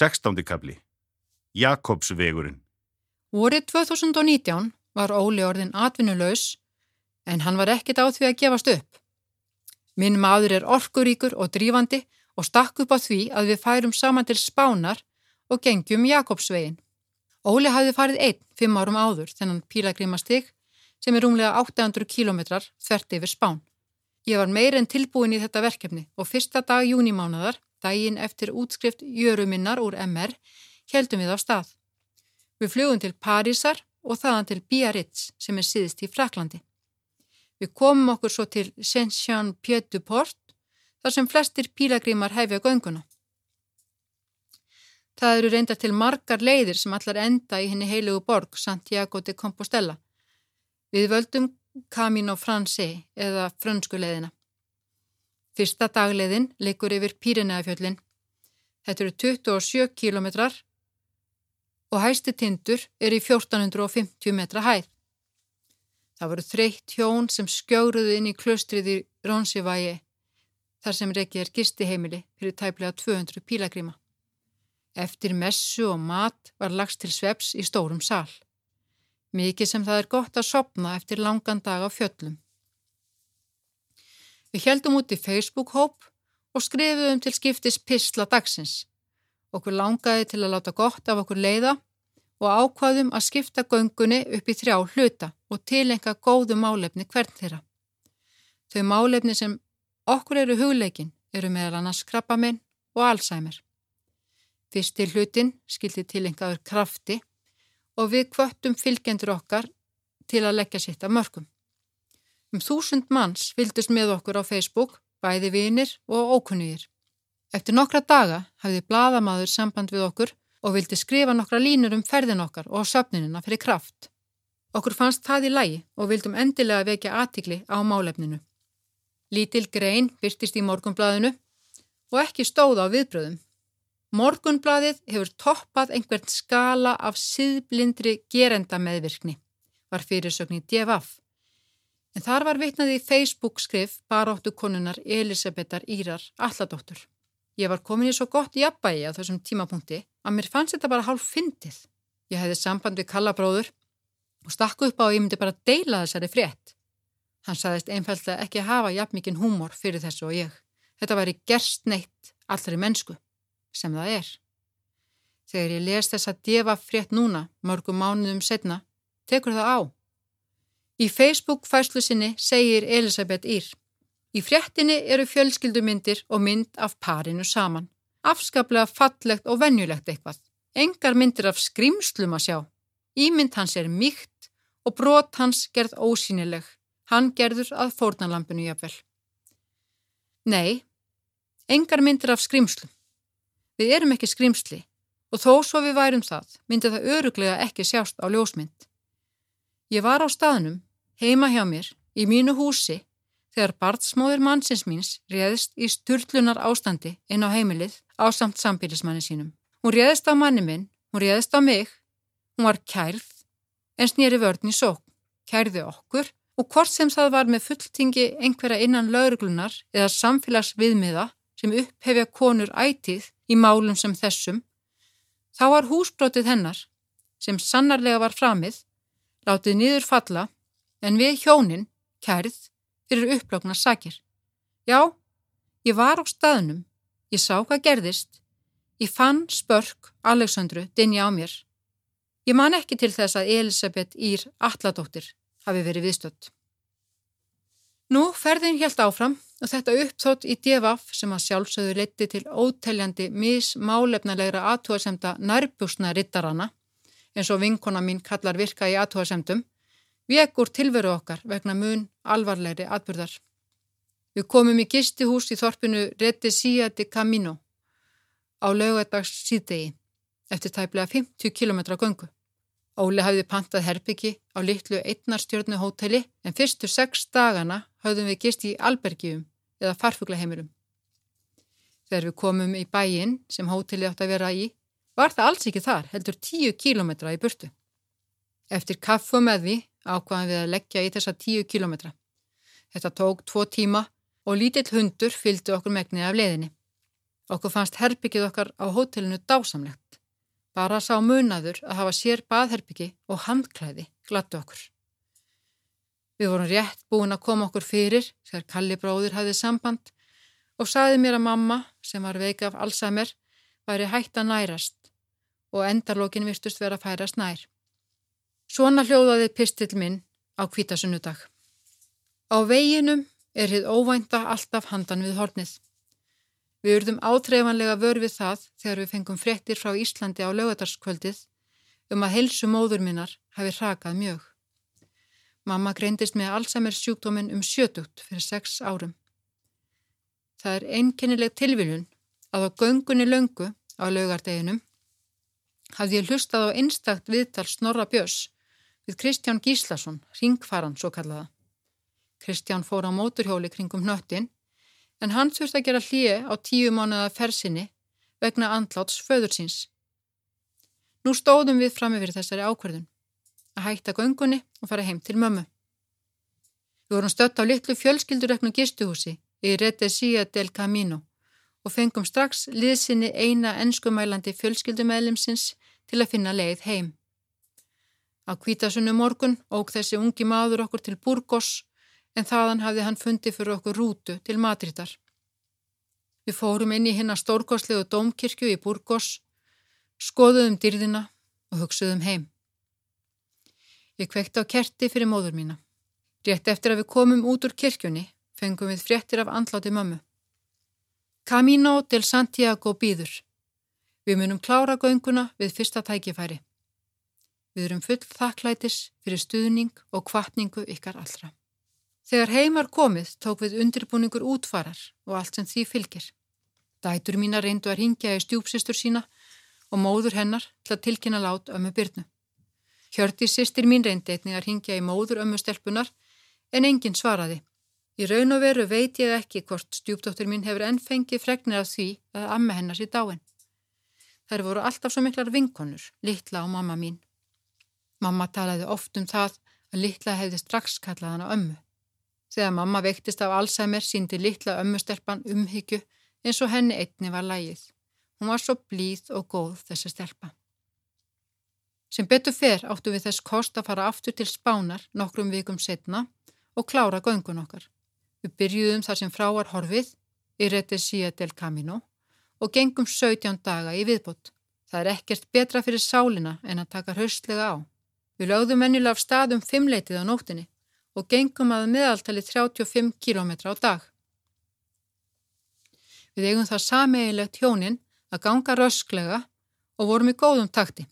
16. kapli Jakobsvegurinn Vorið 2019 var Óli orðin atvinnulegs en hann var ekkit á því að gefast upp. Minn maður er orkuríkur og drífandi og stakk upp á því að við færum saman til Spánar og gengjum Jakobsvegin. Óli hafði farið einn fimm árum áður þennan pílagrimastig sem er rúmlega 800 kilometrar þvert yfir Spán. Ég var meir en tilbúin í þetta verkefni og fyrsta dag júnimánaðar, daginn eftir útskrift jöruminnar úr MR, heldum við á stað. Við flugum til Parísar og þaðan til Biarritz sem er síðist í Fraklandi. Við komum okkur svo til Saint-Jean-Pied-du-Port þar sem flestir pílagrímar hefja gönguna. Það eru reynda til margar leiðir sem allar enda í henni heilugu borg Santiago de Compostela. Við völdum Camino Francais eða frönsku leiðina. Fyrsta dagleiðin leikur yfir Pírinæðafjöllin. Þetta eru 27 kilometrar og hæsti tindur er í 1450 metra hæð. Það voru þreytt hjón sem skjóruðu inn í klustrið í Ronsivægi þar sem reykið er gistiheimili fyrir tæplega 200 pílagrýma. Eftir messu og mat var lagst til sveps í stórum sál. Mikið sem það er gott að sopna eftir langan dag á fjöllum. Við heldum út í Facebook-hóp og skrifuðum til skiptis Pistla dagsins. Okkur langaði til að láta gott af okkur leiða og ákvaðum að skipta göngunni upp í þrjá hluta og tilenga góðu málefni hvern þeirra. Þau málefni sem okkur eru hugleikin eru meðal annars krabbaminn og Alzheimer. Fyrsti hlutin skildi tilengaður krafti og við kvöttum fylgjendur okkar til að leggja sitt af mörgum. Um þúsund manns fylgdust með okkur á Facebook, bæði vinir og ókunnugir. Eftir nokkra daga hafði bladamadur samband við okkur og vildi skrifa nokkra línur um ferðin okkar og söfninina fyrir kraft. Okkur fannst það í lægi og vildum endilega vekja aðtikli á málefninu. Lítil grein byrtist í morgunbladinu og ekki stóð á viðbröðum. Morgunbladið hefur toppað einhvern skala af síðblindri gerenda meðvirkni, var fyrirsögn í DFF. En þar var vitnað í Facebook skrif baróttu konunar Elisabetar Írar Alladóttur. Ég var komin í svo gott jafnbægi á þessum tímapunkti að mér fannst þetta bara hálf fyndið. Ég hefði samband við kallabróður og stakku upp á að ég myndi bara deila þessari frétt. Hann saðist einfallega ekki hafa jafn mikinn húmor fyrir þessu og ég. Þetta væri gerst neitt allri mennsku sem það er. Þegar ég les þess að defa frétt núna, mörgum mánuðum setna, tekur það á. Í Facebook fæslu sinni segir Elisabeth Ír. Í fréttinni eru fjölskyldumyndir og mynd af parinu saman. Afskaplega fallegt og vennjulegt eitthvað. Engar myndir af skrimslum að sjá. Ímynd hans er mýkt og brot hans gerð ósýnileg. Hann gerður að fórnalampinu jafnvel. Nei, engar myndir af skrimslum. Við erum ekki skrimsli og þó svo við værum það myndi það öruglega ekki sjást á ljósmynd. Ég var á staðnum, heima hjá mér, í mínu húsi þegar barnsmóður mannsins míns réðist í sturlunar ástandi inn á heimilið á samt sambílismanni sínum. Hún réðist á manni minn, hún réðist á mig, hún var kærð en snýri vörðin í sók, kærði okkur og hvort sem það var með fulltingi einhverja innan lauruglunar eða samfélagsviðmiða sem upphefja konur ætið í málum sem þessum, þá var húsbrotið hennar, sem sannarlega var framið, látið niður falla en við hjónin, kærið, fyrir upplögnar sakir. Já, ég var á staðnum, ég sá hvað gerðist, ég fann spörk Aleksandru dinja á mér. Ég man ekki til þess að Elisabeth Ír Alladóttir hafi verið viðstött. Nú ferðin helt áfram og þetta uppþótt í devaf sem að sjálfsögðu leti til óteljandi mismálefnalegra aðtúasemda nærbjúsna rittarana, eins og vinkona mín kallar virka í aðtúasemdum, vekur tilveru okkar vegna mun alvarlegri atbyrðar. Við komum í gistihús í þorpinu Retisía de Camino á lögadags síðdegi eftir tæplega 50 km göngu. Óli hafði pantað herbyggi á litlu einnarstjórnu hóteli en fyrstu sex dagana hafðum við gist í albergjum eða farfuglaheimurum. Þegar við komum í bæin sem hóteli átt að vera í var það alls ekki þar, heldur tíu kílometra í burtu. Eftir kaffu með því ákvaðum við að leggja í þessa tíu kílometra. Þetta tók tvo tíma og lítill hundur fylgdi okkur megnið af leðinni. Okkur fannst herbyggið okkar á hótelinu dásamlegt. Bara sá munaður að hafa sér baðherbyggi og handklæði glattu okkur. Við vorum rétt búin að koma okkur fyrir þegar Kalli bróður hafið samband og saði mér að mamma, sem var veika af Alzheimer, væri hægt að nærast og endarlókin virtust vera að færast nær. Svona hljóðaði pistill minn á kvítasunnudag. Á veginum er hitt óvænta alltaf handan við hornið. Við urðum átreifanlega vör við það þegar við fengum frettir frá Íslandi á lögadarskvöldið um að helsu móður minnar hafi hrakað mjög. Mamma greindist með Alzheimer sjúkdóminn um sjötugt fyrir sex árum. Það er einkennileg tilviljun að á göngunni löngu á lögardeginum hafði ég hlustað á einstakt viðtal Snorra Björns við Kristján Gíslason, ringfaran svo kallaða. Kristján fór á móturhjóli kringum hnöttin en hann þurfti að gera hlýje á tíu mánuða fersinni vegna andláts föður síns. Nú stóðum við fram yfir þessari ákverðun að hætta göngunni og fara heim til mömmu. Við vorum stött á litlu fjölskyldureknu gistuhúsi í Retesia del Camino og fengum strax liðsynni eina enskumælandi fjölskyldumælimsins til að finna leið heim. Á kvítasunnu morgun óg þessi ungi maður okkur til Burgos en þaðan hafði hann fundið fyrir okkur rútu til Madridar. Við fórum inn í hinna stórkoslegu dómkirkju í Burgos, skoðuðum dyrðina og hugsuðum heim. Ég kvekti á kerti fyrir móður mína. Rétt eftir að við komum út úr kirkjunni fengum við fréttir af andláti mömmu. Camino del Santiago býður. Við munum klára gönguna við fyrsta tækifæri. Við erum full þakklætis fyrir stuðning og kvartningu ykkar allra. Þegar heimar komið tók við undirbúningur útfarar og allt sem því fylgir. Dætur mína reyndu að ringja í stjúpsistur sína og móður hennar til að tilkynna lát ömmu byrnu. Hjörti sýstir mín reyndi einnig að ringja í móður ömmu stelpunar en enginn svaraði. Í raun og veru veit ég ekki hvort stjúpdóttur mín hefur ennfengið fregnir af því að amma hennar sé dáin. Þær voru alltaf svo miklar vinkonur, litla og mamma mín. Mamma talaði oft um það að litla hefði strax kallað hana ömmu. Þegar mamma veiktist af Alzheimer síndi litla ömmustelpan umhyggju eins og henni einni var lægið. Hún var svo blíð og góð þessi stelpa. Sem betur fer áttu við þess kost að fara aftur til spánar nokkrum vikum setna og klára göngun okkar. Við byrjuðum þar sem fráar horfið í Retesia del Camino og gengum 17 daga í viðbót. Það er ekkert betra fyrir sálina en að taka haustlega á. Við lögðum vennilega af staðum fimmleitið á nóttinni og gengum að meðaltali 35 km á dag. Við eigum það sameigilegt hjónin að ganga rösklega og vorum í góðum takti.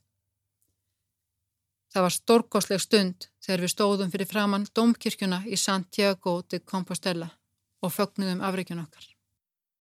Það var stórkosleg stund þegar við stóðum fyrir framann Dómkirkjuna í Santiago de Compostela og fögnuðum afreikjun okkar.